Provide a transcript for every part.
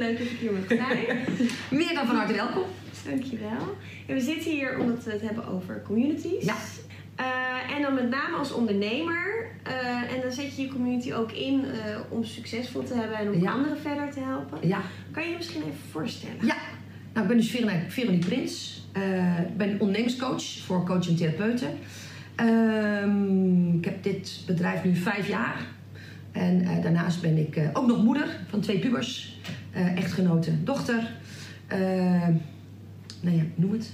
leuk dat ik hier mag zijn. Meer dan van harte welkom. Dankjewel. En we zitten hier omdat we het hebben over communities. Ja. Uh, en dan met name als ondernemer. Uh, en dan zet je je community ook in uh, om succesvol te hebben en om Ja. anderen verder te helpen. Ja. Kan je je misschien even voorstellen? Ja. Nou, ik ben dus Veronique, Veronique Prins. Eh, Ik ben ondernemerscoach voor coach en therapeuten. Ehm, ik heb dit bedrijf nu vijf jaar. En eh, daarnaast ben ik eh, ook nog moeder van twee pubers. Eh, echtgenote, dochter. Eh, nou ja, noem het.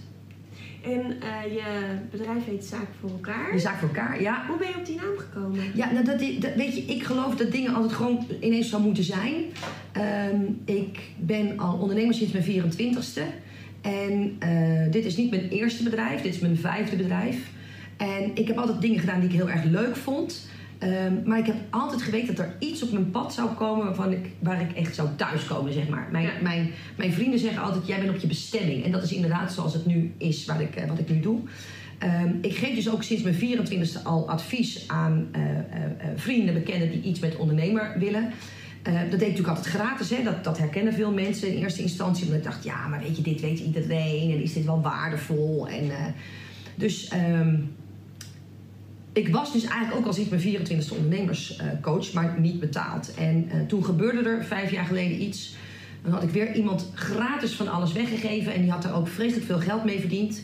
En eh, je bedrijf heet Zaak voor elkaar. De zaak voor elkaar, ja. Hoe ben je op die naam gekomen? Ja, nou, dat, dat, weet je, ik geloof dat dingen altijd gewoon ineens zo moeten zijn. Ehm, ik ben al ondernemer sinds mijn 24ste. En dit is niet mijn eerste bedrijf, dit is mijn vijfde bedrijf. En ik heb altijd dingen gedaan die ik heel erg leuk vond. Ehm, maar ik heb altijd geweten dat er iets op mijn pad zou komen waarvan ik, waar ik echt zou thuiskomen, zeg maar. Mijn, Ja. mijn, mijn vrienden zeggen altijd, jij bent op je bestemming. En dat is inderdaad zoals het nu is, wat ik, eh, wat ik nu doe. Ehm, ik geef dus ook sinds mijn 24e al advies aan eh, eh, vrienden, bekenden die iets met ondernemer willen. Eh, dat deed ik natuurlijk altijd gratis, hè? Dat, dat herkennen veel mensen in eerste instantie. Omdat ik dacht, ja, maar weet je, dit weet iedereen en is dit wel waardevol? En, dus ehm, ik was dus eigenlijk ook al sinds mijn 24e ondernemerscoach, maar niet betaald. En eh, toen gebeurde er vijf jaar geleden iets. Dan had ik weer iemand gratis van alles weggegeven en die had er ook vreselijk veel geld mee verdiend.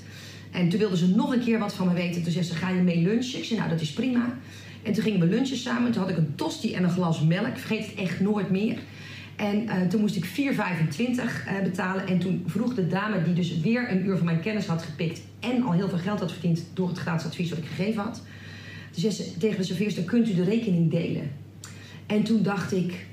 En toen wilde ze nog een keer wat van me weten. Toen zei ze, ga je mee lunchen? Ik zei, nou, dat is prima. En toen gingen we lunchen samen. Toen had ik een tosti en een glas melk. Vergeet het echt nooit meer. En eh, toen moest ik 4,25 eh, betalen. En toen vroeg de dame, die dus weer een uur van mijn kennis had gepikt... en al heel veel geld had verdiend door het gratis advies wat ik gegeven had... Toen zei ze tegen de serveerster, kunt u de rekening delen? En toen dacht ik...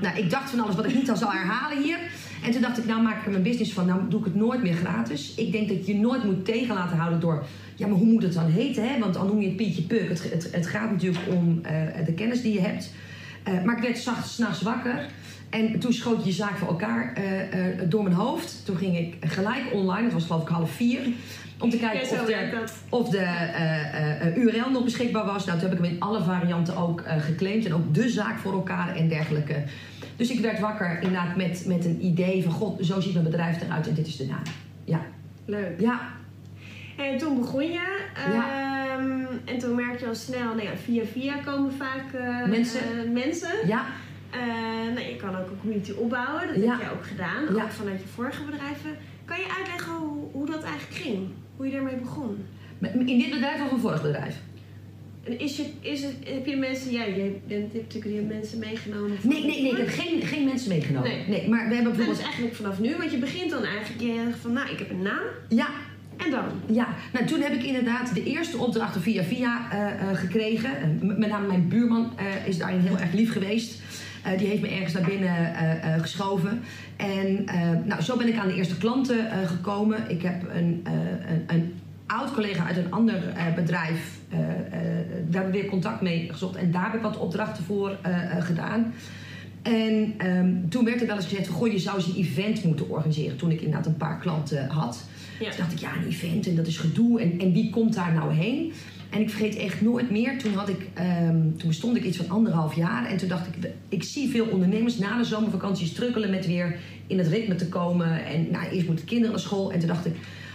Nou, ik dacht van alles wat ik niet al zal herhalen hier. En toen dacht ik, nou maak ik er mijn business van. Nou doe ik het nooit meer gratis. Ik denk dat je nooit moet tegen laten houden door... Ja, maar hoe moet het dan heten, hè? Want dan noem je het Pietje Puk. Het, het, het gaat natuurlijk om eh, de kennis die je hebt. Eh, maar ik werd zacht, s'nachts wakker. En toen schoot je zaak voor elkaar eh, eh, door mijn hoofd. Toen ging ik gelijk online. Het was geloof ik half vier. Om te kijken of de, of de eh, URL nog beschikbaar was. Nou, toen heb ik hem in alle varianten ook geclaimd. En ook de zaak voor elkaar en dergelijke. Dus ik werd wakker inderdaad met, met een idee van... God, zo ziet mijn bedrijf eruit en dit is de naam. Ja, Leuk. ja, En toen begon je. Ja. ehm, en toen merk je al snel, nou ja, via via komen vaak Mensen. mensen. ja. Eh, nou, je kan ook een community opbouwen, dat Ja. heb je ook gedaan, Ja. ook vanuit je vorige bedrijven. Kan je uitleggen hoe, hoe dat eigenlijk ging? Hoe je daarmee begon? In dit bedrijf of een vorig bedrijf? En is je, is het, heb je mensen, ja, je bent, natuurlijk die mensen meegenomen. Nee, nee, nee. Ik heb geen, geen mensen meegenomen. Nee. Nee. maar we hebben Dat is bijvoorbeeld... eigenlijk vanaf nu, want je begint dan eigenlijk je van, nou, ik heb een naam Ja, en dan. Ja, nou toen heb ik inderdaad de eerste opdrachten via via eh, eh, gekregen. Met name mijn buurman is daarin heel erg lief geweest. Eh, die heeft me ergens naar binnen eh, eh, geschoven. En nou, zo ben ik aan de eerste klanten gekomen. Ik heb een, een, een oud collega uit een ander bedrijf, daar heb ik weer contact mee gezocht. En daar heb ik wat opdrachten voor gedaan. En ehm, toen werd er wel eens gezegd goh, je zou eens een event moeten organiseren. Toen ik inderdaad een paar klanten had. Ja. Toen dacht ik, ja, een event en dat is gedoe. En, en wie komt daar nou heen? En ik vergeet echt nooit meer. Toen, had ik, ehm, toen bestond ik iets van anderhalf jaar. En toen dacht ik, ik zie veel ondernemers na de zomervakantie struggelen met weer in het ritme te komen. En nou, eerst moeten kinderen naar school. En toen dacht ik,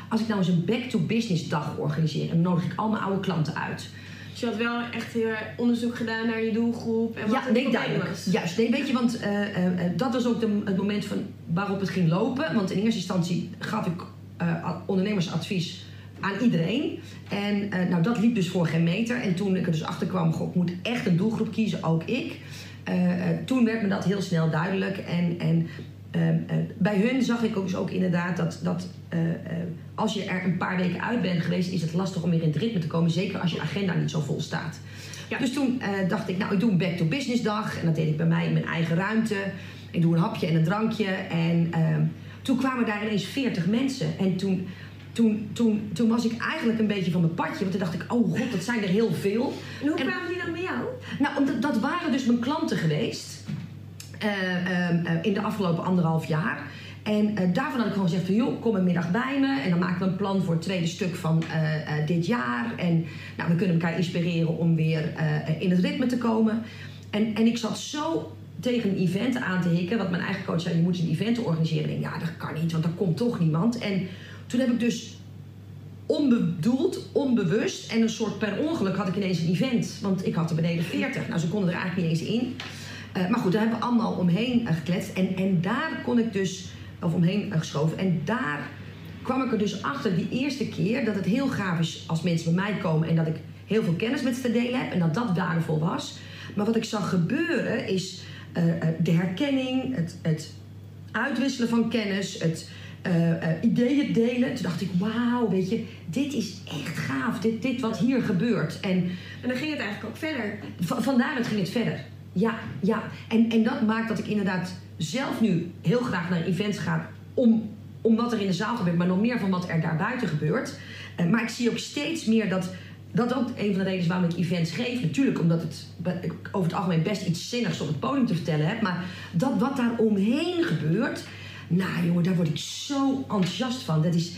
als ik nou eens een back-to-business dag organiseer. Dan nodig ik al mijn oude klanten uit. Dus je had wel echt heel erg onderzoek gedaan naar je doelgroep en wat Ja, het nee, duidelijk. was. Juist, nee, weet je, want eh, eh, eh, dat was ook de, het moment van waarop het ging lopen. Want in eerste instantie gaf ik eh, a- ondernemersadvies aan iedereen. En eh, nou, dat liep dus voor geen meter. En toen ik er dus achter kwam, goh, ik moet echt een doelgroep kiezen, ook ik. Eh, eh, toen werd me dat heel snel duidelijk. En, en ehm, eh, bij hun zag ik ook, dus ook inderdaad dat, dat als je er een paar weken uit bent geweest, is het lastig om weer in het ritme te komen. Zeker als je agenda niet zo vol staat. Ja. Dus toen dacht ik, nou, ik doe een back to business dag. En dat deed ik bij mij in mijn eigen ruimte. Ik doe een hapje en een drankje. En ehm, toen kwamen daar ineens 40 mensen. En toen, toen, toen, toen was ik eigenlijk een beetje van mijn padje. Want toen dacht ik, oh god, dat zijn er heel veel. En hoe En- kwamen die dan bij jou? Nou, omdat, dat waren dus mijn klanten geweest. eh, ehm, eh, in de afgelopen anderhalf jaar. En eh, daarvan had ik gewoon gezegd van, joh, kom een middag bij me. En dan maken we een plan voor het tweede stuk van dit jaar. En nou, we kunnen elkaar inspireren om weer in het ritme te komen. En, en ik zat zo tegen een event aan te hikken. Wat mijn eigen coach zei, je moet een event organiseren. Ik denk, ja, dat kan niet, want er komt toch niemand. En toen heb ik dus onbedoeld, onbewust en een soort per ongeluk had ik ineens een event. Want ik had er beneden 40. Nou, ze konden er eigenlijk niet eens in. Eh, maar goed, daar hebben we allemaal omheen eh, gekletst. En, en daar kon ik dus, of omheen eh, geschoven. En daar kwam ik er dus achter die eerste keer dat het heel gaaf is als mensen bij mij komen en dat ik heel veel kennis met ze te delen heb en dat dat waardevol was. Maar wat ik zag gebeuren is de herkenning, het, het uitwisselen van kennis, het eh, eh, ideeën delen. Toen dacht ik, wauw, weet je, dit is echt gaaf, dit, dit wat hier gebeurt. En En dan ging het eigenlijk ook verder. Va- vandaaruit ging het verder. Ja, ja. En, en dat maakt dat ik inderdaad zelf nu heel graag naar events ga om, om wat er in de zaal gebeurt, maar nog meer van wat er daarbuiten gebeurt. Eh, maar ik zie ook steeds meer dat dat ook een van de redenen is waarom ik events geef. Natuurlijk omdat het ik over het algemeen best iets zinnigs op het podium te vertellen heb. Maar dat wat daar omheen gebeurt. Nou jongen, daar word ik zo enthousiast van. Dat is,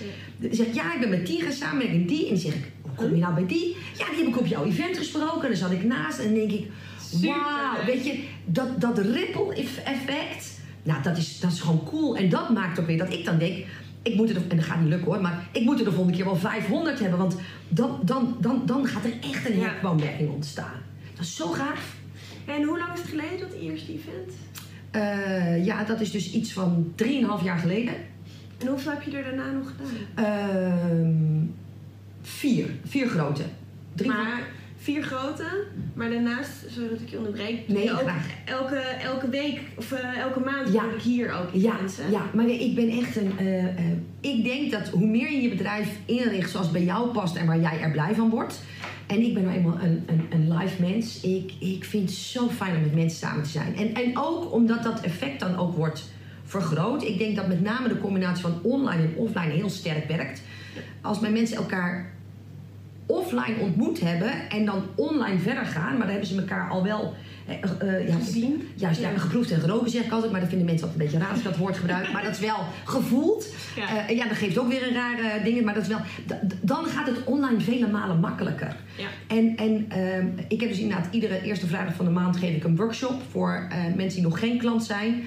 zeg ik, ja, ik ben met die gaan samenwerken en die. En dan zeg ik, hoe kom je nou bij die? Ja, die heb ik op jouw event gesproken. En dan zat ik naast en dan denk ik, wauw, weet je, dat, dat ripple eff- effect. Nou, dat is, dat is gewoon cool. En dat maakt ook weer dat ik dan denk, ik moet er, en dat gaat niet lukken hoor, maar ik moet er de volgende keer wel 500 hebben. Want dan, dan, dan, dan gaat er echt een Ja. ontstaan. Dat is zo gaaf. En hoe lang is het geleden, dat eerste event? Eh, ja, dat is dus iets van 3,5 jaar geleden. En hoeveel heb je er daarna nog gedaan? Ehm, vier. Vier grote. Drie maar vier grote, maar daarnaast, zodat ik je onderbreek, Nee, ook graag. elke, elke week of eh, elke maand Ja. ik hier ook Ja, hè? ja, maar ik ben echt een. eh, eh, ik denk dat hoe meer je je bedrijf inricht zoals bij jou past en waar jij er blij van wordt. En ik ben nou eenmaal een, een, een live mens. Ik, ik vind het zo fijn om met mensen samen te zijn. En, en ook omdat dat effect dan ook wordt vergroot. Ik denk dat met name de combinatie van online en offline heel sterk werkt. Als mijn mensen elkaar offline ontmoet hebben en dan online verder gaan, maar dan hebben ze elkaar al wel eh, eh, ja, Gezien. Juist, ja, geproefd en geroken zeg ik altijd, maar dat vinden mensen altijd een beetje raar als ik dat woord gebruik. Maar dat is wel gevoeld. Ja. Ja, ja dat geeft ook weer een rare ding, maar dat is wel, dan gaat het online vele malen makkelijker. Ja. En, en ehm, ik heb dus inderdaad iedere eerste vrijdag van de maand geef ik een workshop voor eh, mensen die nog geen klant zijn.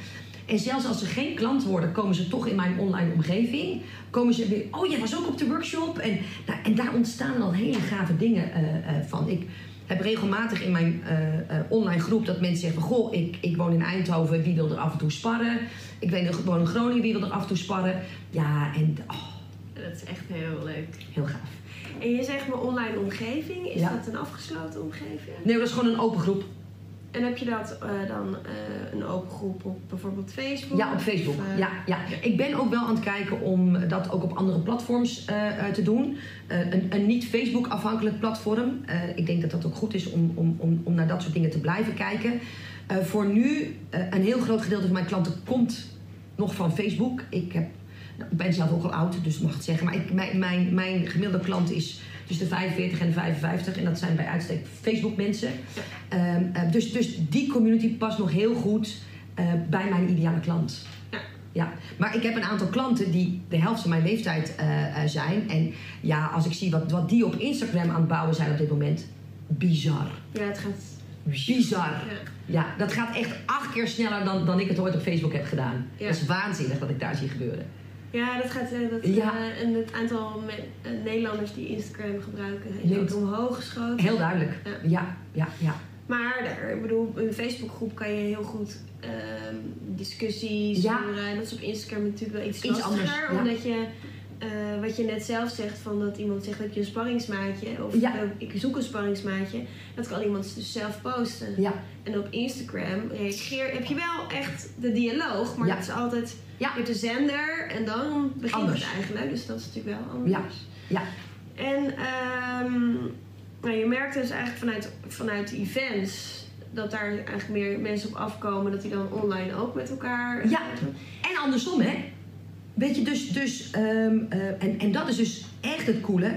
En zelfs als ze geen klant worden, komen ze toch in mijn online omgeving. Komen ze weer, oh jij was ook op de workshop. En, nou, en daar ontstaan al hele gave dingen eh, eh, van. Ik heb regelmatig in mijn eh, online groep dat mensen zeggen: Goh, ik, ik woon in Eindhoven, wie wil er af en toe sparren? Ik weet nog, ik woon in Groningen, wie wil er af en toe sparren? Ja, en oh, Dat is echt heel leuk. heel gaaf. En je zegt mijn online omgeving, is Ja. dat een afgesloten omgeving? Nee, dat is gewoon een open groep. En heb je dat eh, dan eh, een open groep op bijvoorbeeld Facebook? Ja, op Facebook. Of, eh, Ja, ja. Ik ben ook wel aan het kijken om dat ook op andere platforms te doen. Een, een niet Facebook-afhankelijk platform. Ik denk dat dat ook goed is om, om, om, om naar dat soort dingen te blijven kijken. Voor nu, een heel groot gedeelte van mijn klanten komt nog van Facebook. Ik, heb, nou, ik ben zelf ook al oud, dus mag het zeggen. Maar ik, mijn, mijn, mijn gemiddelde klant is tussen de 45 en de 55. En dat zijn bij uitstek Facebook-mensen. Ehm, eh, dus, dus die community past nog heel goed eh, bij mijn ideale klant. Ja. Ja, maar ik heb een aantal klanten die de helft van mijn leeftijd eh, zijn. En ja, als ik zie wat, wat die op Instagram aan het bouwen zijn op dit moment, bizar. Ja, het gaat. Bizar. Ja. Ja, dat gaat echt acht keer sneller dan, dan ik het ooit op Facebook heb gedaan. Ja. Dat is waanzinnig wat ik daar zie gebeuren. Ja, dat gaat. eh, dat, Ja. eh, en het aantal eh, Nederlanders die Instagram gebruiken is ook omhoog geschoten. Heel duidelijk. Ja. Ja, ja, ja. Maar daar, ik bedoel, in een Facebookgroep kan je heel goed ehm, discussies Ja. En dat is op Instagram natuurlijk wel iets, Iets lastiger. anders. Omdat je eh, wat je net zelf zegt, van dat iemand zegt heb je een sparringsmaatje of Ja. eh, ik zoek een sparringsmaatje, dat kan iemand dus zelf posten. Ja, En op Instagram reageer, heb je wel echt de dialoog, maar Ja. het is altijd Ja. met de zender en dan begint Anders. het eigenlijk. Dus dat is natuurlijk wel anders. Ja. ja. En ehm, nou, je merkt dus eigenlijk vanuit, vanuit de events dat daar eigenlijk meer mensen op afkomen, dat die dan online ook met elkaar. Ja. En andersom, hè? Weet je, dus, dus ehm, eh, en, en dat is dus echt het coole.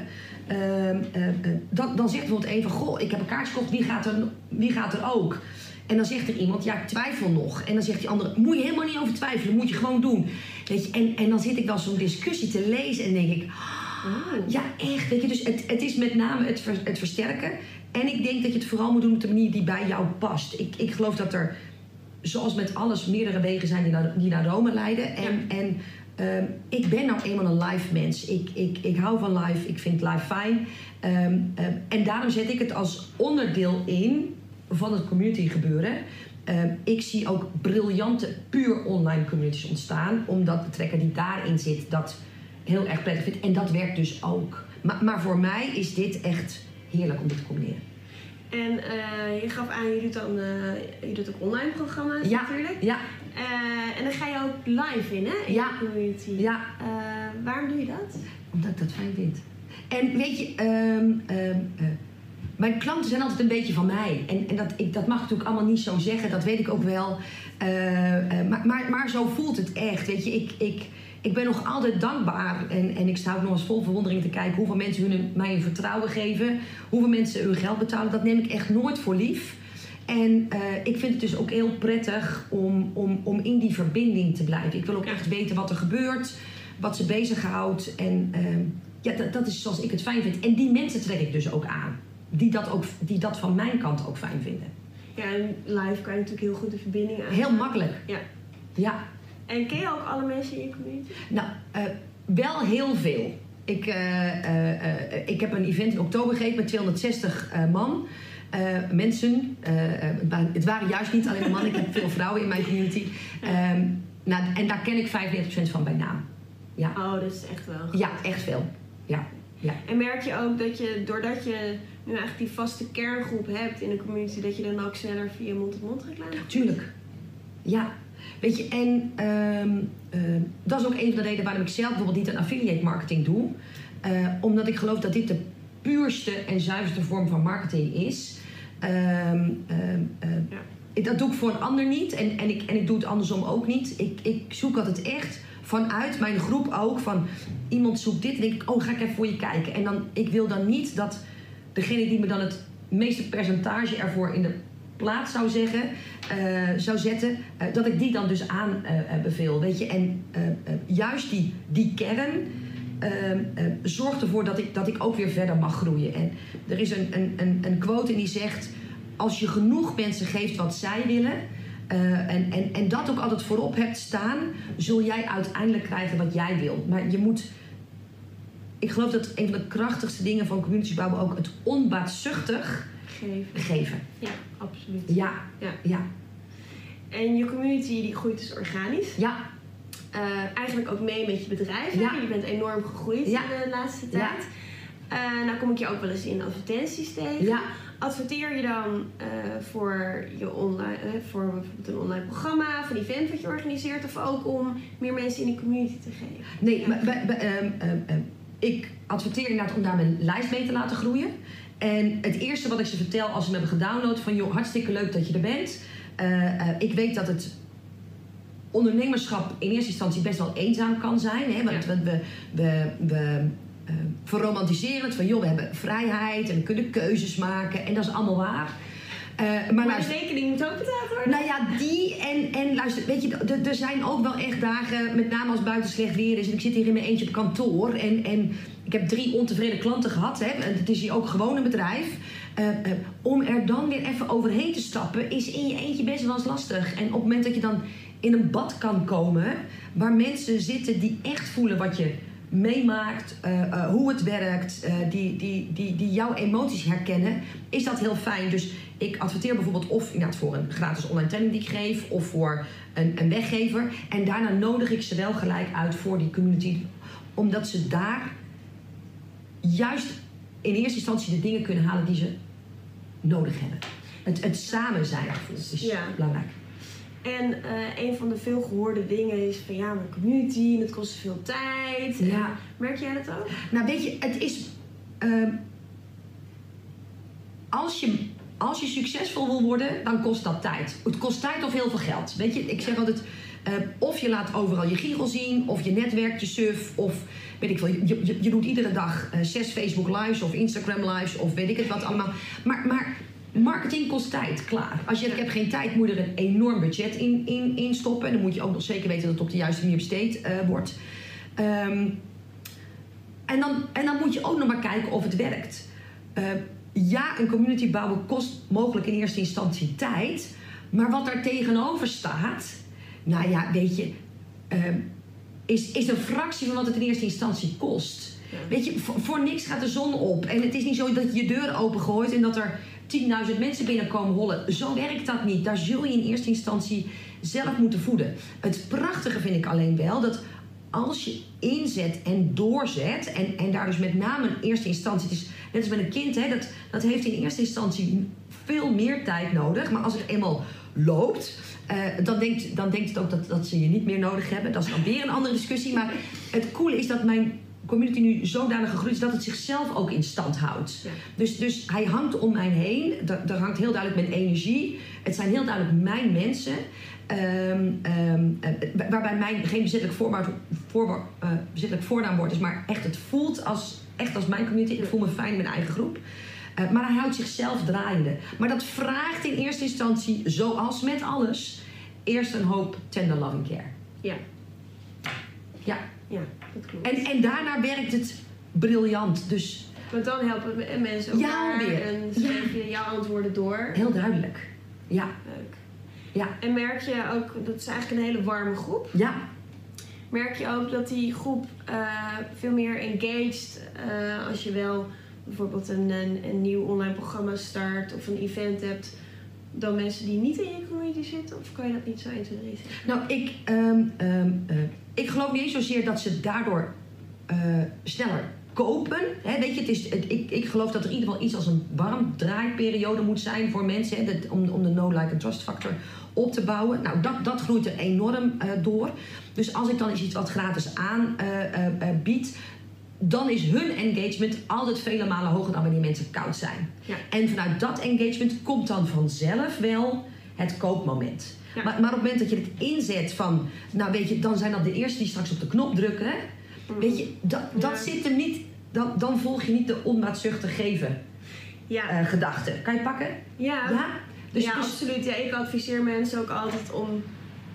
Ehm, eh, eh, dan, dan zegt bijvoorbeeld even, goh, ik heb een kaartje gekocht, wie gaat, er, wie gaat er ook? En dan zegt er iemand, ja, ik twijfel nog. En dan zegt die andere, moet je helemaal niet over twijfelen, moet je gewoon doen. Weet je, en, en dan zit ik wel zo'n discussie te lezen en denk ik, Oh. ja, echt. Weet je, dus het, het is met name het, ver- het versterken. En ik denk dat je het vooral moet doen op de manier die bij jou past. Ik, ik geloof dat er, zoals met alles, meerdere wegen zijn die naar, die naar Rome leiden. En, en ehm, ik ben nou eenmaal een live mens. Ik, ik, ik hou van live. Ik vind live fijn. Ehm, ehm, en daarom zet ik het als onderdeel in van het community gebeuren. Ik zie ook briljante, puur online communities ontstaan. Omdat de trekker die daarin zit dat heel erg prettig vindt. En dat werkt dus ook. Maar, maar voor mij is dit echt heerlijk om dit te combineren. En eh, je gaf aan, je doet dan je doet ook online programma's Ja. natuurlijk. Ja, Eh, en dan ga je ook live in, hè? In Ja. de community. ja. Eh, waarom doe je dat? Omdat ik dat fijn vind. En weet je, ehm, ehm, eh, mijn klanten zijn altijd een beetje van mij. En, en dat, ik, dat mag natuurlijk allemaal niet zo zeggen, dat weet ik ook wel. Maar, maar, maar zo voelt het echt. Weet je, ik, ik, ik ben nog altijd dankbaar. En, en ik sta ook nog eens vol verwondering te kijken hoeveel mensen hun, mij hun vertrouwen geven. Hoeveel mensen hun geld betalen. Dat neem ik echt nooit voor lief. En eh, ik vind het dus ook heel prettig om, om, om in die verbinding te blijven. Ik wil ook echt weten wat er gebeurt, wat ze bezighoudt. En ehm, ja, dat, dat is zoals ik het fijn vind. En die mensen trek ik dus ook aan. Die dat, ook, die dat van mijn kant ook fijn vinden. Ja, en live kan je natuurlijk heel goed de verbinding aan. Heel makkelijk. Ja. Ja. En ken je ook alle mensen in je community? Nou, eh, wel heel veel. Ik, eh, ik heb een event in oktober gegeven met 260 eh, man. Eh, mensen. Eh, eh, het waren- juist niet alleen mannen. Ik heb veel vrouwen in mijn community. Nou, en daar ken ik 95% van bij naam. Ja, Oh, dat is echt wel. ja echt veel. Ja, ja. En merk je ook dat je, doordat je nu eigenlijk die vaste kerngroep hebt in de community, dat je dan ook sneller via mond-tot-mond reclame Tuurlijk. Ja. Weet je, en ehm, dat is ook een van de redenen waarom ik zelf bijvoorbeeld niet aan affiliate marketing doe. Omdat ik geloof dat dit de puurste en zuiverste vorm van marketing is. Ja. ik- Dat doe ik voor een ander niet en, en, ik, en ik doe het andersom ook niet. Ik, ik zoek altijd echt vanuit mijn groep ook van iemand zoekt dit en denk ik, oh ga ik even voor je kijken. En dan, ik wil dan niet dat degene die me dan het meeste percentage ervoor in de plaats zou zeggen, eh, zou zetten, eh, dat ik die dan dus aan eh, beveel. Weet je, en juist die, die kern. Eh, eh, zorgt ervoor dat ik, dat ik ook weer verder mag groeien. En er is een, een, een, een quote en die zegt: Als je genoeg mensen geeft wat zij willen, eh, en, en, en dat ook altijd voorop hebt staan, zul jij uiteindelijk krijgen wat jij wil. Maar je moet. Ik geloof dat een van de krachtigste dingen van communities bouwen ook het onbaatzuchtig geven. geven. Ja, absoluut. Ja, Ja. ja, En je community die groeit dus organisch. ja, Eh, eigenlijk ook mee met je bedrijf. Ja. Je bent enorm gegroeid Ja. in de laatste Ja. tijd. Eh, nou kom ik je ook wel eens in advertenties tegen. ja. Adverteer je dan eh, voor, je online, voor bijvoorbeeld een online programma, voor een event wat je organiseert, of ook om meer mensen in de community te geven? Nee, ehm, ehm, ehm, ik adverteer inderdaad om daar mijn lijst mee te laten groeien. En het eerste wat ik ze vertel als ze me hebben gedownload van joh, hartstikke leuk dat je er bent. Ik weet dat het ondernemerschap in eerste instantie best wel eenzaam kan zijn. Hè? Want Ja. we, we, we, we eh, verromantiseren het van joh, we hebben vrijheid en we kunnen keuzes maken. En dat is allemaal waar. Eh, maar Maar luister, de rekening moet ook betaald worden. nou ja, die en, en luister, weet je, er zijn ook wel echt dagen, met name als het buiten slecht weer is. En ik zit hier in mijn eentje op kantoor en, en ik heb drie ontevreden klanten gehad. Hè, en het is hier ook gewoon een bedrijf. Eh, eh, om er dan weer even overheen te stappen is in je eentje best wel eens lastig. En op het moment dat je dan in een bad kan komen waar mensen zitten die echt voelen wat je meemaakt, eh, hoe het werkt, die, die, die, die jouw emoties herkennen, is dat heel fijn. Dus ik adverteer bijvoorbeeld of inderdaad voor een gratis online training die ik geef, of voor een, een weggever. En daarna nodig ik ze wel gelijk uit voor die community. Omdat ze daar juist in eerste instantie de dingen kunnen halen die ze nodig hebben. Het, het samen zijn is Ja. belangrijk. En eh, een van de veel gehoorde dingen is van ja, maar community en het kost veel tijd. Ja. Merk jij dat ook? Nou, weet je, het is. ehm, als, je, als je succesvol wil worden, dan kost dat tijd. Het kost tijd of heel veel geld. Weet je, ik zeg altijd. eh, of je laat overal je giegel zien, of je netwerkt, je surf, of weet ik veel. Je, je, je doet iedere dag eh, zes Facebook lives of Instagram lives, of weet ik het wat allemaal. Maar, maar marketing kost tijd, klaar. Als je ik heb geen tijd, moet je er een enorm budget in, in, in stoppen. En dan moet je ook nog zeker weten dat het op de juiste manier besteed eh, wordt. Ehm, en dan, en dan moet je ook nog maar kijken of het werkt. Eh, ja, een community bouwen kost mogelijk in eerste instantie tijd. Maar wat daar tegenover staat, nou ja, weet je, ehm, is, is een fractie van wat het in eerste instantie kost. Ja. Weet je, voor, voor niks gaat de zon op. En het is niet zo dat je je deur opengooit en dat er 10.000 mensen binnenkomen hollen. Zo werkt dat niet. Daar zul je in eerste instantie zelf moeten voeden. Het prachtige vind ik alleen wel dat als je inzet en doorzet, en, en daar dus met name in eerste instantie, het is net als met een kind, hè, dat, dat heeft in eerste instantie veel meer tijd nodig. Maar als het eenmaal loopt, eh, dan, denkt, dan denkt het ook dat, dat ze je niet meer nodig hebben. Dat is dan weer een andere discussie. Maar het coole is dat mijn community nu zodanig gegroeid is dat het zichzelf ook in stand houdt. Ja. Dus, dus hij hangt om mij heen. Daar hangt heel duidelijk mijn energie. Het zijn heel duidelijk mijn mensen. Ehm, ehm, eh, waarbij mijn geen bezittelijk, voornaam, voor, eh, bezittelijk voornaamwoord is, maar echt het voelt als, echt als mijn community. Ik voel me fijn in mijn eigen groep. Eh, maar hij houdt zichzelf draaiende. Maar dat vraagt in eerste instantie, zoals met alles, eerst een hoop tender loving care. Ja, Ja. ja dat klopt. En, en daarna werkt het briljant. Dus Want dan helpen me- mensen ook Ja, en Ja. geef je jouw antwoorden door. heel duidelijk. Ja, Leuk. ja, En merk je ook, dat is eigenlijk een hele warme groep. ja. Merk je ook dat die groep eh, veel meer engaged eh, als je wel bijvoorbeeld een, een, een nieuw online programma start of een event hebt, dan mensen die niet in je community zitten? Of kan je dat niet zo 1, 2, 3 zeggen? Nou, ik, ehm, ehm, eh, ik geloof niet eens zozeer dat ze daardoor eh, sneller kopen. Weet je, het is, het- ik, ik geloof dat er in ieder geval iets als een warm draaiperiode moet zijn voor mensen. Om, om de no-like en trust factor op te bouwen. Nou, dat, dat groeit er enorm eh, door. Dus als ik dan eens iets wat gratis aan dan is hun engagement altijd vele malen hoger dan wanneer mensen koud zijn. Ja. En vanuit dat engagement komt dan vanzelf wel het koopmoment. Ja. Maar, maar op het moment dat je het inzet van, nou weet je, dan zijn dat de eerste die straks op de knop drukken. hè. Weet je, dat, dat Ja. zit hem niet, dan, dan volg je niet de onmaatzuchtig geven Ja, eh, gedachte. Kan je pakken? ja. Ja? Dus, ja, dus- absoluut. Ja, ik adviseer mensen ook altijd om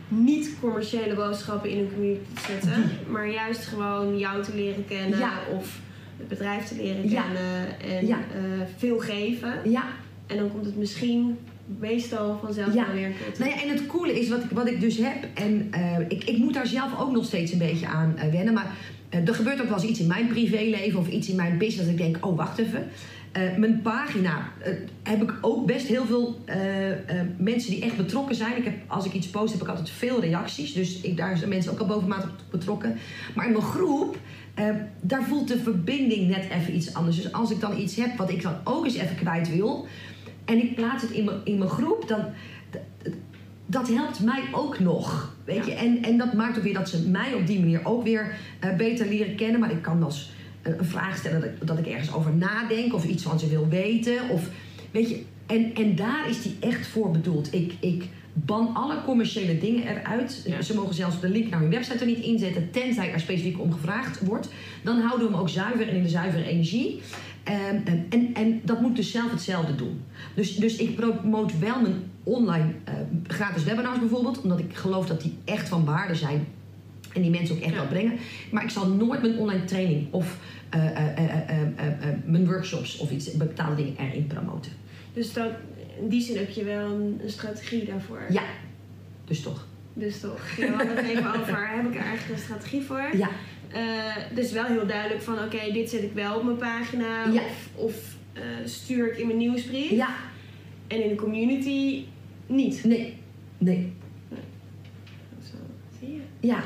niet commerciële boodschappen in een community te zetten, maar juist gewoon jou te leren kennen Ja. of het bedrijf te leren Ja. kennen en Ja. eh, veel geven. ja, En dan komt het misschien meestal vanzelf Ja. weer Nou ja, en het coole is wat ik, wat ik dus heb, en eh, ik, ik moet daar zelf ook nog steeds een beetje aan eh, wennen, maar er gebeurt ook wel eens iets in mijn privéleven of iets in mijn business dat ik denk, oh wacht even. Eh, mijn pagina eh, heb ik ook best heel veel eh, mensen die echt betrokken zijn. Ik heb, als ik iets post, heb ik altijd veel reacties. Dus ik, daar zijn mensen ook al bovenmatig betrokken. Maar in mijn groep, daar voelt de verbinding net even iets anders. Dus als ik dan iets heb wat ik dan ook eens even kwijt wil, en ik plaats het in mijn, in mijn groep, dan. Dat helpt mij ook nog. Weet je? En, en dat maakt ook weer dat ze mij op die manier ook weer beter leren kennen. Maar ik kan als een vraag stellen dat ik, dat ik ergens over nadenk of iets van ze wil weten. Of, weet je, en, en daar is die echt voor bedoeld. Ik, ik ban alle commerciële dingen eruit. Ja. Ze mogen zelfs de link naar hun website er niet inzetten, tenzij er specifiek om gevraagd wordt. Dan houden we hem ook zuiver en in de zuivere energie. Ehm, en, en, en dat moet dus zelf hetzelfde doen. Dus, dus ik promoot wel mijn online eh, gratis webinars bijvoorbeeld, omdat ik geloof dat die echt van waarde zijn en die mensen ook echt Ja. wel brengen. Maar ik zal nooit mijn online training of eh, eh, eh, mijn workshops of iets betaalde dingen erin promoten. Dus dat, in die zin heb je wel een, een strategie daarvoor. Ja, dus toch. Dus toch, ja, we hadden het even over, heb ik er eigenlijk een strategie voor? Ja, dus wel heel duidelijk van, oké, dit zet ik wel op mijn pagina. Ja. Of, of stuur ik in mijn nieuwsbrief. ja, En in de community niet. nee, nee. Zo, zie je? Ja,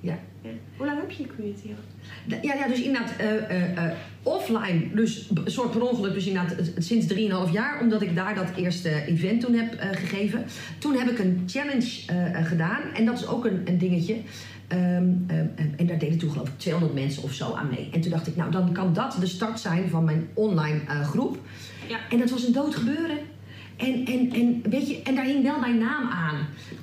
Ja. Ja. Hoe lang heb je je community al? Ja, ja, dus inderdaad eh, eh, eh, offline, dus een soort per ongeluk, dus inderdaad sinds 3,5 jaar, omdat ik daar dat eerste event toen heb eh, gegeven. Toen heb ik een challenge gedaan en dat is ook een, een dingetje. Ehm, ehm, en daar deden toen geloof ik 200 mensen of zo aan mee. En toen dacht ik, nou dan kan dat de start zijn van mijn online eh, groep. Ja. En dat was een dood gebeuren. En, en, en, weet je, en daar hing wel mijn naam aan.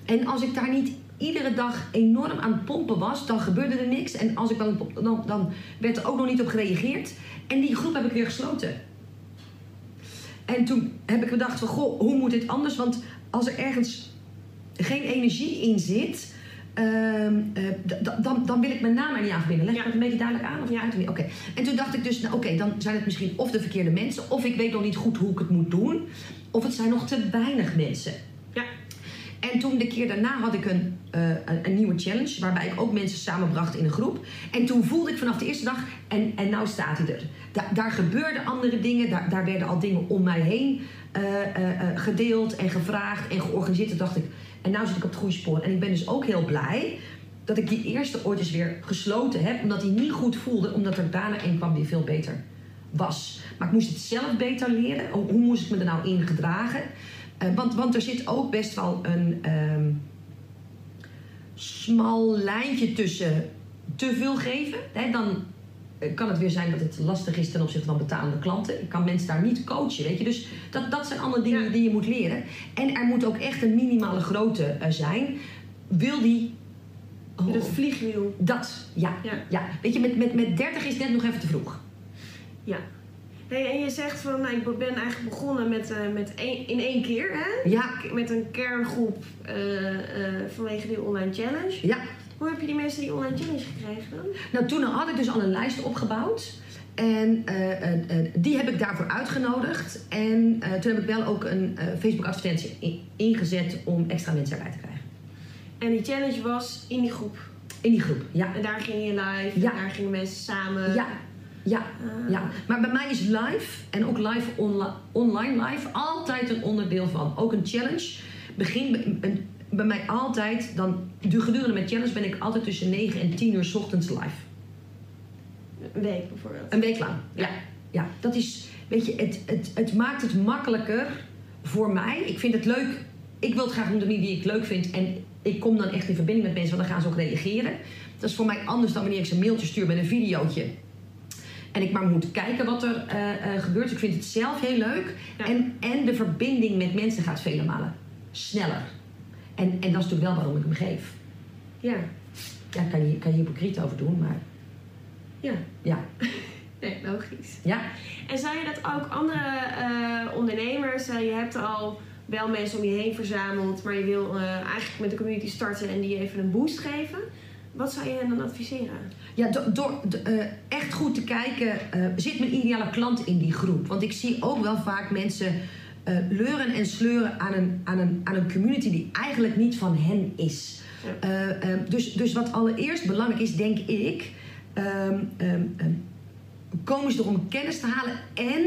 En als ik daar niet iedere dag enorm aan het pompen was, dan gebeurde er niks. En als ik dan, dan, dan werd er ook nog niet op gereageerd. En die groep heb ik weer gesloten. En toen heb ik bedacht van, goh, hoe moet dit anders? Want als er ergens geen energie in zit, ehm, eh, dan, dan wil ik mijn naam er niet aan verbinden. Leg ik Ja. dat een beetje duidelijk aan? Of Ja. uit? Oké. En toen dacht ik dus, nou oké, dan zijn het misschien of de verkeerde mensen, of ik weet nog niet goed hoe ik het moet doen, of het zijn nog te weinig mensen. En toen de keer daarna had ik een, eh, een, een nieuwe challenge, waarbij ik ook mensen samenbracht in een groep. En toen voelde ik vanaf de eerste dag, en, en nou staat hij er. Da- daar gebeurden andere dingen, daar, daar werden al dingen om mij heen eh, eh, gedeeld en gevraagd en georganiseerd. Toen dacht ik, en nou zit ik op het goede spoor. En ik ben dus ook heel blij dat ik die eerste ooit eens weer gesloten heb, omdat die niet goed voelde, omdat er daarna een kwam die veel beter was. Maar ik moest het zelf beter leren. Hoe moest ik me er nou in gedragen? Eh, want, want er zit ook best wel een ehm, smal lijntje tussen te veel geven. Hè, dan eh, kan het weer zijn dat het lastig is ten opzichte van betalende klanten. Ik kan mensen daar niet coachen, weet je. Dus dat, dat zijn allemaal dingen Ja. die je moet leren. En er moet ook echt een minimale grootte eh, zijn. Wil die... Oh, Dat vliegwiel. dat, ja. Ja. ja. Weet je, met, met, met 30 is net nog even te vroeg. Ja. Hey, en je zegt van, nou, ik ben eigenlijk begonnen met, eh, met in één keer, hè? Ja, Met een kerngroep eh, eh, vanwege die online challenge. ja. Hoe heb je die mensen die online challenge gekregen dan? Nou, toen had ik dus al een lijst opgebouwd. En die heb ik daarvoor uitgenodigd. En toen heb ik wel ook een Facebook-advertentie in- ingezet om extra mensen erbij te krijgen. En die challenge was in die groep. In die groep, ja. En daar ging je live, Ja. en daar gingen mensen samen. Ja, ja, Ah. ja. Maar bij mij is live en ook live onli- online live altijd een onderdeel van. Ook een challenge. Begin bij, bij mij altijd, dan, de gedurende mijn challenge ben ik altijd tussen 9 en 10 uur 's ochtends live. Een week bijvoorbeeld. Een week lang. Ja, ja. dat is, weet je, het, het, het maakt het makkelijker voor mij. Ik vind het leuk. Ik wil het graag doen die ik leuk vind. En ik kom dan echt in verbinding met mensen, want dan gaan ze ook reageren. Dat is voor mij anders dan wanneer ik ze een mailtje stuur met een videootje. En ik maar moet kijken wat er eh, eh, gebeurt. Ik vind het zelf heel leuk. Ja. En, en de verbinding met mensen gaat vele malen sneller. En, en dat is natuurlijk wel waarom ik hem geef. Ja. Ja, kan je, kan je hypocriet over doen, maar Ja. ja. Nee, logisch. Ja, En zou je dat ook andere eh, ondernemers, eh, je hebt al wel mensen om je heen verzameld, maar je wil eigenlijk met de community starten en die even een boost geven. Wat zou je hen dan adviseren? Ja, do- door eh, echt goed te kijken, eh, zit mijn ideale klant in die groep? Want ik zie ook wel vaak mensen eh, leuren en sleuren aan een, aan, een, aan een community die eigenlijk niet van hen is. Ja. Eh, eh, dus, dus wat allereerst belangrijk is, denk ik, ehm, ehm, ehm, komen ze er om kennis te halen en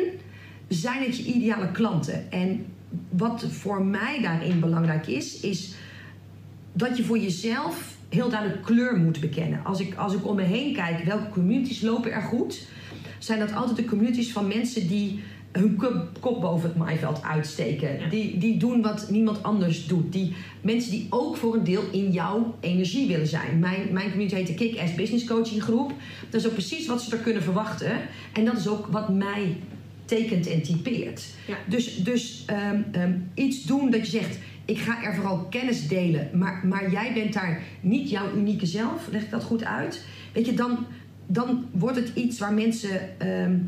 zijn het je ideale klanten? En wat voor mij daarin belangrijk is, is dat je voor jezelf heel duidelijk kleur moet bekennen. Als ik, als ik om me heen kijk, welke communities lopen er goed, zijn dat altijd de communities van mensen die hun kop, boven het maaiveld uitsteken. Ja. Die, die doen wat niemand anders doet. Die mensen die ook voor een deel in jouw energie willen zijn. Mijn, mijn community heet de Kick-Ass Business Coaching Groep. Dat is ook precies wat ze er kunnen verwachten. En dat is ook wat mij tekent en typeert. Ja. Dus, dus ehm, ehm, iets doen dat je zegt, ik ga er vooral kennis delen, maar, maar jij bent daar niet jouw unieke zelf, leg ik dat goed uit? Weet je, dan, dan wordt het iets waar mensen ehm,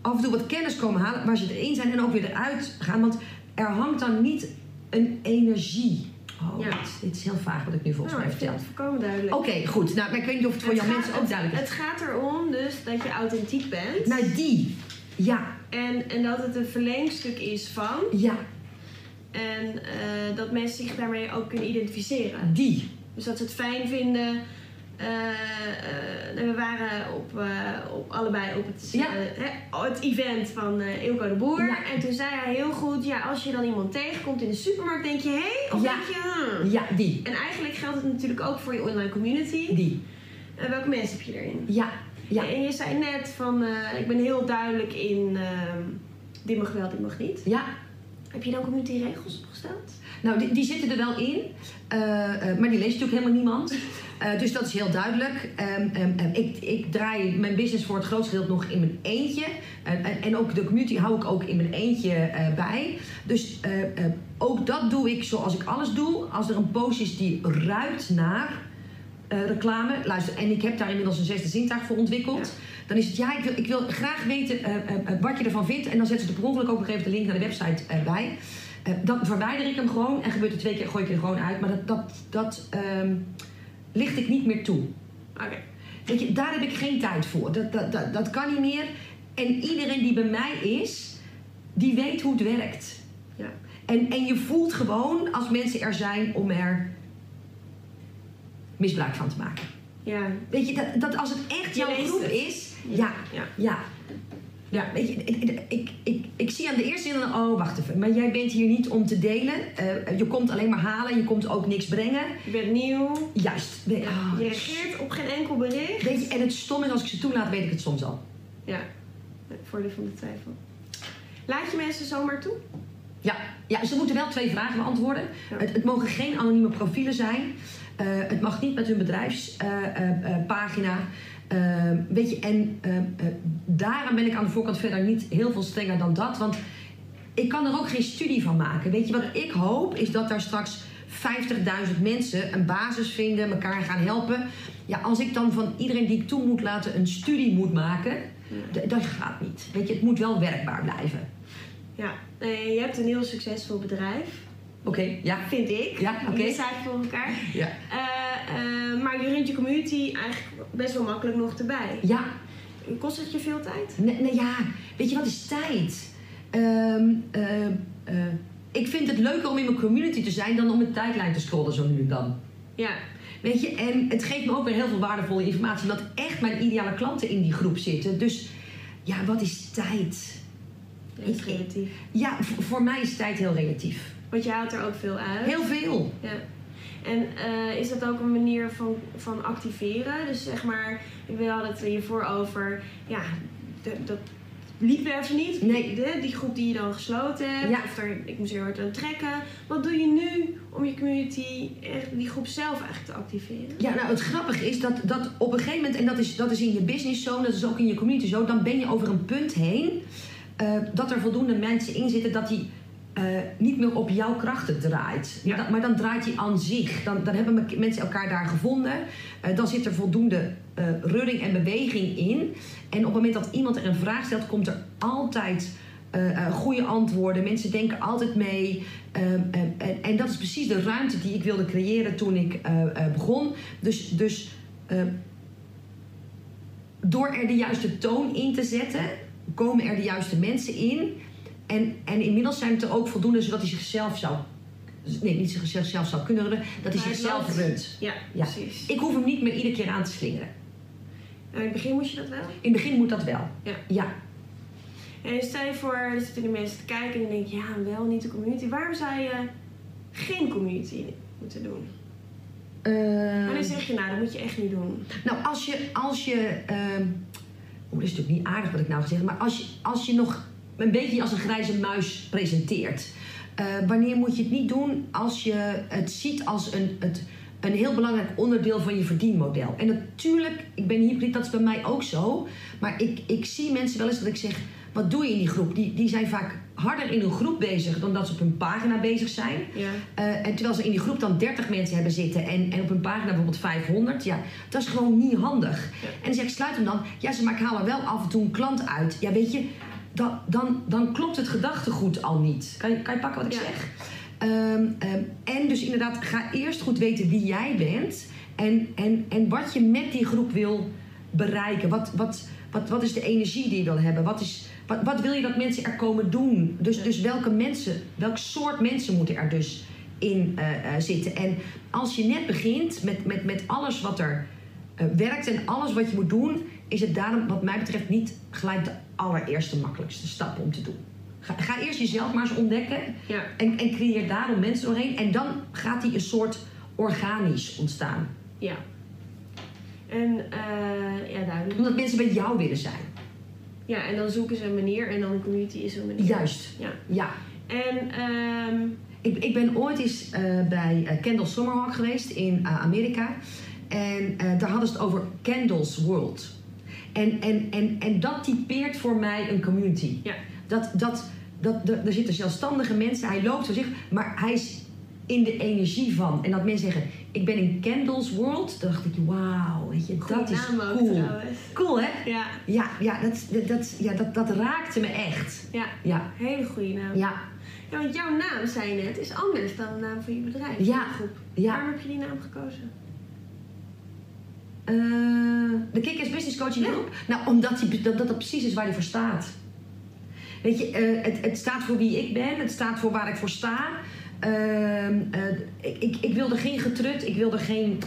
af en toe wat kennis komen halen, waar ze erin zijn en ook weer eruit gaan. Want er hangt dan niet een energie. Oh, Ja. dit, is heel vaag wat ik nu volgens Nou, mij vertel. het volkomen duidelijk. Oké, goed. Nou, maar ik weet niet of het voor Het jouw gaat- mensen ook duidelijk Het is. gaat erom dus dat je authentiek bent. Nou, die. Ja, En, en dat het een verlengstuk is van. ja, En eh, dat mensen zich daarmee ook kunnen identificeren. die. Dus dat ze het fijn vinden eh, eh, we waren op, op allebei op het, Ja. het event van Ilko de Boer. Ja. En toen zei hij heel goed, ja, als je dan iemand tegenkomt in de supermarkt, denk je hé? Hey? Of Ja. denk je hmm? Ja, die. En eigenlijk geldt het natuurlijk ook voor je online community. Die. En welke mensen heb je erin? Ja. Ja. En je zei net van, ik ben heel duidelijk in ehm, dit mag wel, dit mag niet. Ja. Heb je dan community regels opgesteld? Nou, die, die zitten er wel in, eh, eh, maar die leest natuurlijk helemaal niemand. Eh, dus dat is heel duidelijk. Ehm, ehm, ehm, ik, ik draai mijn business voor het grootste gedeelte nog in mijn eentje. En, en ook de community hou ik ook in mijn eentje bij. Dus ook dat doe ik zoals ik alles doe. Als er een post is die ruikt naar eh, reclame. Luister, en ik heb daar inmiddels een zesde zintuig voor ontwikkeld. Dan is het, ja, ik wil, ik wil graag weten eh, eh, wat je ervan vindt. En dan zetten ze er per ongeluk ook nog even de link naar de website bij. Dan verwijder ik hem gewoon. En gebeurt er twee keer, gooi ik er gewoon uit. Maar dat, dat, dat ehm, licht ik niet meer toe. Oké. Weet je, daar heb ik geen tijd voor. Dat, dat, dat, dat kan niet meer. En iedereen die bij mij is, die weet hoe het werkt. Ja. En, en je voelt gewoon als mensen er zijn om er misbruik van te maken. Ja. Weet je, dat, dat als het echt Je jouw groep het. is, ja, Ja. ja. Ja, weet je, ik, ik, ik, ik, zie aan de eerste zin, oh wacht even, maar jij bent hier niet om te delen. Eh, je komt alleen maar halen, je komt ook niks brengen. Je bent nieuw. Juist. We- Ja. ah, Je reageert op geen enkel bericht. Weet je, en het stom is, als ik ze toelaat, weet ik het soms al. Ja. Voordeel van de twijfel. Laat je mensen zomaar toe? Ja, ja ze moeten wel twee vragen beantwoorden. Ja. Het, het mogen geen anonieme profielen zijn. Eh, het mag niet met hun bedrijfspagina. weet je, en eh, eh, daarom ben ik aan de voorkant verder niet heel veel strenger dan dat. Want ik kan er ook geen studie van maken. Weet je, wat ik hoop is dat daar straks 50.000 mensen een basis vinden, elkaar gaan helpen. Ja, als ik dan van iedereen die ik toe moet laten een studie moet maken, dat gaat niet. Weet je, het moet wel werkbaar blijven. Ja. Je hebt een heel succesvol bedrijf. Oké, ja. Vind ik. Ja, oké. Staat voor elkaar. Ja. Eh, eh, maar je runt je community eigenlijk best wel makkelijk nog erbij. Ja, Kost het je veel tijd? nee, nee, ja. Weet je wat is tijd? Ehm, eh, eh, ik vind het leuker om in mijn community te zijn dan om een tijdlijn te scrollen zo nu en dan. Ja. Weet je, en het geeft me ook weer heel veel waardevolle informatie, omdat echt mijn ideale klanten in die groep zitten. Dus ja, wat is tijd? Relatief. Ja, v- voor mij is tijd heel relatief. Want je haalt er ook veel uit. Heel veel. Ja. En eh, is dat ook een manier van, van activeren? Dus zeg maar, we hadden het hiervoor over, ja, dat liep even niet. Nee. De, die groep die je dan gesloten hebt, Ja. of ik moest heel hard aan trekken. Wat doe je nu om je community, echt die groep zelf eigenlijk te activeren? Ja, nou het grappige is dat, dat op een gegeven moment, en dat is, dat is in je business zo, dat is ook in je community zo, dan ben je over een punt heen eh, dat er voldoende mensen in zitten dat die eh, niet meer op jouw krachten draait. Ja. Dat- maar dan draait die aan zich. Dan, dan hebben me- mensen elkaar daar gevonden. Eh, dan zit er voldoende eh rulling en beweging in. En op het moment dat iemand er een vraag stelt, komt er altijd goede antwoorden. Mensen denken altijd mee. Ehm, en, en, en dat is precies de ruimte die ik wilde creëren toen ik begon. Dus, dus eh, door er de juiste toon in te zetten, komen er de juiste mensen in. En, en inmiddels zijn het er ook voldoende zodat hij zichzelf zou. Nee, niet zichzelf zou kunnen runnen, dat hij zichzelf runt. Ja, Ja. precies. Ik hoef hem niet meer iedere keer aan te slingeren. En in het begin moest je dat wel? In het begin moet dat wel. Ja. Ja. En stel je voor, er zitten die mensen te kijken en dan denk je, ja, wel niet de community. Waarom zou je geen community moeten doen? Eh, Wanneer zeg je, nou, dat moet je echt niet doen. Nou, als je. Als je ehm, oh, dat is natuurlijk niet aardig wat ik nou gezegd maar als je, als je nog een beetje als een grijze muis presenteert. eh, wanneer moet je het niet doen als je het ziet als een, het, een heel belangrijk onderdeel van je verdienmodel? En natuurlijk, ik ben hypocriet, dat is bij mij ook zo. Maar ik, ik zie mensen wel eens dat ik zeg: wat doe je in die groep? Die, die zijn vaak harder in hun groep bezig dan dat ze op hun pagina bezig zijn. Ja. Eh, en terwijl ze in die groep dan 30 mensen hebben zitten en, en op een pagina bijvoorbeeld 500, ja, dat is gewoon niet handig. Ja. En dan zeg ik, sluit hem dan. Ja, ze maar ik haal er wel af en toe een klant uit. Ja, weet je, dan, dan, dan klopt het gedachtegoed al niet. Kan je, kan je pakken wat ik Ja. zeg? Ehm, ehm, en dus inderdaad, ga eerst goed weten wie jij bent en, en, en wat je met die groep wil bereiken. Wat, wat, wat, wat is de energie die je wil hebben? Wat, is, wat, wat wil je dat mensen er komen doen? Dus, dus welke mensen, welk soort mensen moeten er dus in eh, eh, zitten? En als je net begint met, met, met alles wat er eh, werkt en alles wat je moet doen, is het daarom, wat mij betreft, niet gelijk de allereerste makkelijkste stap om te doen. Ga, ga eerst jezelf maar eens ontdekken Ja. en, en creëer daarom mensen doorheen. En dan gaat die een soort organisch ontstaan. Ja. En eh, ja, duidelijk. Omdat mensen bij jou willen zijn. Ja, en dan zoeken ze een manier en dan een community is een manier. Juist. Ja. Ja. En ehm, Ik, ik ben ooit eens eh, bij eh, Kendall Summerhawk geweest in Amerika. En daar hadden ze het over Kendall's World. En, en, en, en dat typeert voor mij een community. ja, Dat, dat, dat, er, zitten zelfstandige mensen, hij loopt voor zich, maar hij is in de energie van. En dat mensen zeggen, ik ben in Kendall's World. Dan dacht ik, wauw, weet je, goede dat is naam ook cool. trouwens. Cool, hè? Ja, Ja, ja, dat, dat, ja dat, dat raakte me echt. ja, Ja, hele goede naam. ja, Ja, want jouw naam, zei je net, is anders dan de naam van je bedrijf. Ja, groep. ja. Waarom heb je die naam gekozen? Eh, de Kickers Business Coaching Ja. Groep? Nou, omdat die, dat, dat dat precies is waar hij voor staat. Weet je, eh, het, het staat voor wie ik ben, het staat voor waar ik voor sta. Ehm, eh, ik, ik, ik wil er geen getrut, ik wil er geen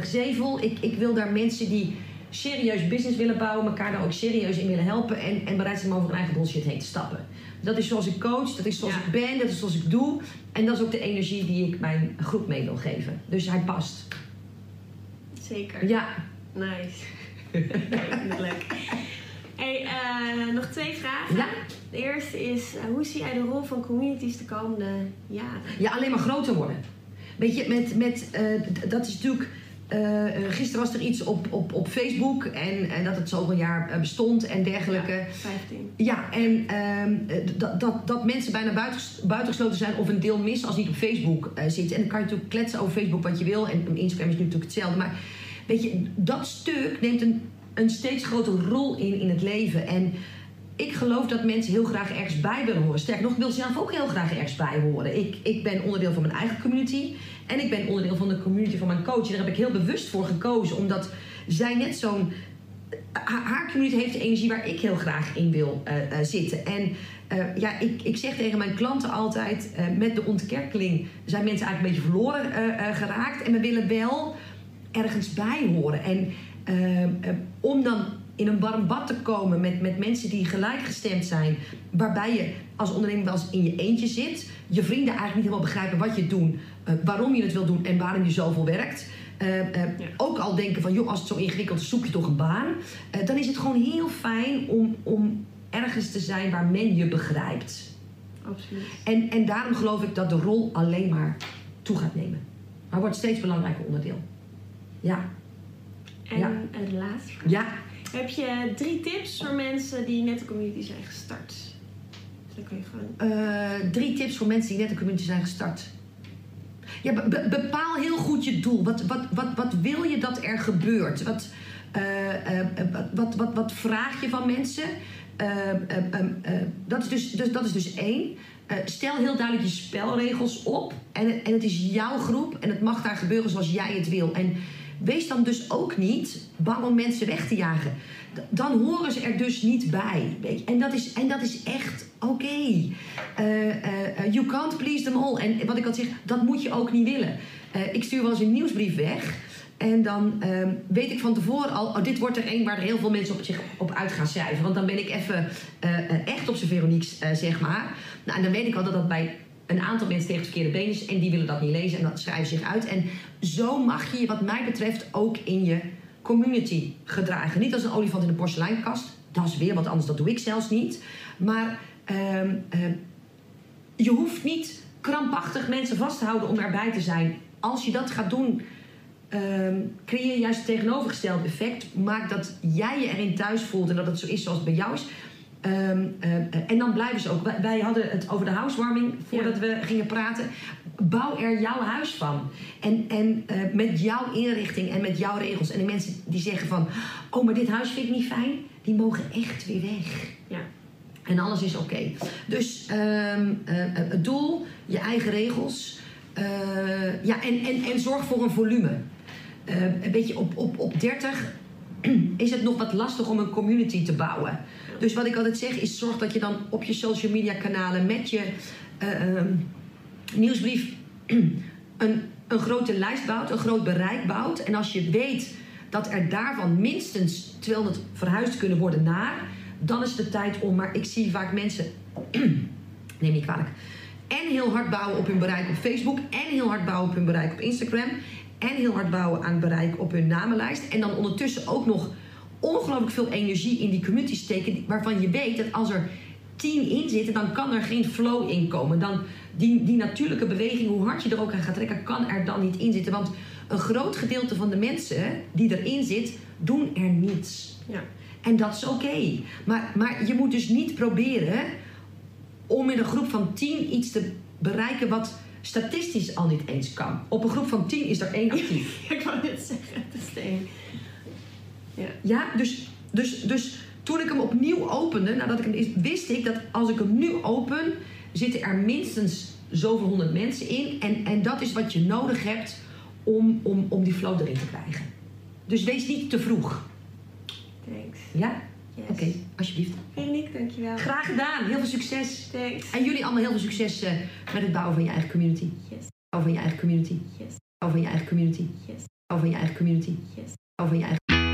gezevel. Ik, ik wil daar mensen die serieus business willen bouwen, elkaar daar ook serieus in willen helpen en, en bereid zijn om over hun eigen bullshit heen te stappen. Dat is zoals ik coach, dat is zoals Ja. ik ben, dat is zoals ik doe. En dat is ook de energie die ik mijn groep mee wil geven. Dus hij past. Zeker. Ja, Nice. leuk. Hey, eh, nog twee vragen. Ja. De eerste is, eh, hoe zie jij de rol van communities de komende jaren? Ja, alleen maar groter worden. Weet je, met, met, eh, dat is natuurlijk. Eh, gisteren was er iets op, op, op Facebook en, en dat het zoveel jaar eh, bestond en dergelijke. 15. Ja, en ehm, eh, dat, dat, dat mensen bijna buitenges- buitengesloten zijn of een deel mis als niet op Facebook eh, zitten. En dan kan je natuurlijk kletsen over Facebook wat je wil. En Instagram is nu natuurlijk hetzelfde. Maar weet je, dat stuk neemt een, een steeds grotere rol in in het leven. En ik geloof dat mensen heel graag ergens bij willen horen. Sterker nog, ik wil zelf ook heel graag ergens bij horen. Ik, ik ben onderdeel van mijn eigen community. En ik ben onderdeel van de community van mijn coach. Daar heb ik heel bewust voor gekozen. Omdat zij net zo'n haar community heeft de energie waar ik heel graag in wil eh, eh, zitten. En eh, ja, ik, ik zeg tegen mijn klanten altijd: met de ontkerkeling zijn mensen eigenlijk een beetje verloren geraakt. En we willen wel ergens bij horen. En om dan in een warm bad te komen met, met mensen die gelijkgestemd zijn, waarbij je als ondernemer wel eens in je eentje zit, je vrienden eigenlijk niet helemaal begrijpen wat je doet, eh, waarom je het wil doen en waarom je zoveel werkt. Eh, eh, Ja. Ook al denken van, joh, als het zo ingewikkeld is, zoek je toch een baan. Dan is het gewoon heel fijn om, om ergens te zijn waar men je begrijpt. Absoluut. En, en daarom geloof ik dat de rol alleen maar toe gaat nemen. Maar wordt steeds belangrijker onderdeel. Ja, En Ja. het laatste. ja. Heb je drie tips voor mensen die net een community zijn gestart? Dus dan kun je gewoon... Eh, drie tips voor mensen die net een community zijn gestart. Ja, be- be- bepaal heel goed je doel. Wat, wat, wat, wat wil je dat er gebeurt? Wat, eh, eh, wat, wat, wat, vraag je van mensen? Eh, eh, eh, eh, dat, is dus, dus, dat is dus één. Stel heel duidelijk je spelregels op. En, en het is jouw groep. En het mag daar gebeuren zoals jij het wil. En wees dan dus ook niet bang om mensen weg te jagen. Dan horen ze er dus niet bij. En, dat is, en dat is echt oké. Eh, eh, eh, you can't please them all. En wat ik al zeg, dat moet je ook niet willen. Ik stuur wel eens een nieuwsbrief weg. En dan ehm, weet ik van tevoren al, oh, dit wordt er één waar er heel veel mensen op zich op uit gaan schrijven. Want dan ben ik even echt op zijn Veronique's, eh, zeg maar. Nou, en dan weet ik al dat dat bij een aantal mensen tegen het verkeerde been is. En die willen dat niet lezen en dat schrijven zich uit. En zo mag je je, wat mij betreft, ook in je community gedragen. Niet als een olifant in een porseleinkast. Dat is weer wat anders, dat doe ik zelfs niet. Maar ehm, ehm, je hoeft niet krampachtig mensen vast te houden om erbij te zijn. Als je dat gaat doen, ehm, creëer je juist het tegenovergestelde effect. Maak dat jij je erin thuis voelt en dat het zo is zoals het bij jou is. Ehm, ehm, en dan blijven ze ook. Wij, hadden het over de housewarming voordat we gingen praten. Bouw er jouw huis van. En, en eh, met jouw inrichting en met jouw regels. En de mensen die zeggen van... Oh, maar dit huis vind ik niet fijn. Die mogen echt weer weg. Ja. En alles is oké. Dus ehm, eh, het doel, je eigen regels. eh, ja, en, en, en zorg voor een volume. Eh, een beetje op, op, op 30 is het nog wat lastig om een community te bouwen. Dus wat ik altijd zeg is zorg dat je dan op je social media kanalen met je eh, ehm, nieuwsbrief een, een grote lijst bouwt, een groot bereik bouwt. En als je weet dat er daarvan minstens 200 verhuisd kunnen worden naar, dan is de tijd om. Maar ik zie vaak mensen, neem niet kwalijk, en heel hard bouwen op hun bereik op Facebook, en heel hard bouwen op hun bereik op Instagram, en heel hard bouwen aan bereik op hun namenlijst. En dan ondertussen ook nog ongelooflijk veel energie in die community steken, waarvan je weet dat als er tien in zitten, dan kan er geen flow in komen. Dan die, die natuurlijke beweging, hoe hard je er ook aan gaat trekken, kan er dan niet in zitten. Want een groot gedeelte van de mensen die erin zit, doen er niets. Ja. En dat is oké. Maar, maar je moet dus niet proberen om in een groep van tien iets te bereiken wat statistisch al niet eens kan. Op een groep van tien is er één actief. ik wou net zeggen, het is één. Ja. Ja, dus, dus, dus toen ik hem opnieuw opende, nadat ik hem is, wist ik dat als ik hem nu open, zitten er minstens zoveel honderd mensen in. En, en dat is wat je nodig hebt om, om, om die flow erin te krijgen. Dus wees niet te vroeg. Thanks. Ja? Yes. Oké, alsjeblieft. Veronique, dankjewel. Graag gedaan. Heel veel succes. Thanks. En jullie allemaal heel veel succes eh, met het bouwen van je eigen community. Yes. Bouwen van je eigen community. Yes. Bouwen van je eigen community. Yes. Bouwen van je eigen community. Yes. Bouwen van je eigen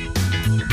Thank you.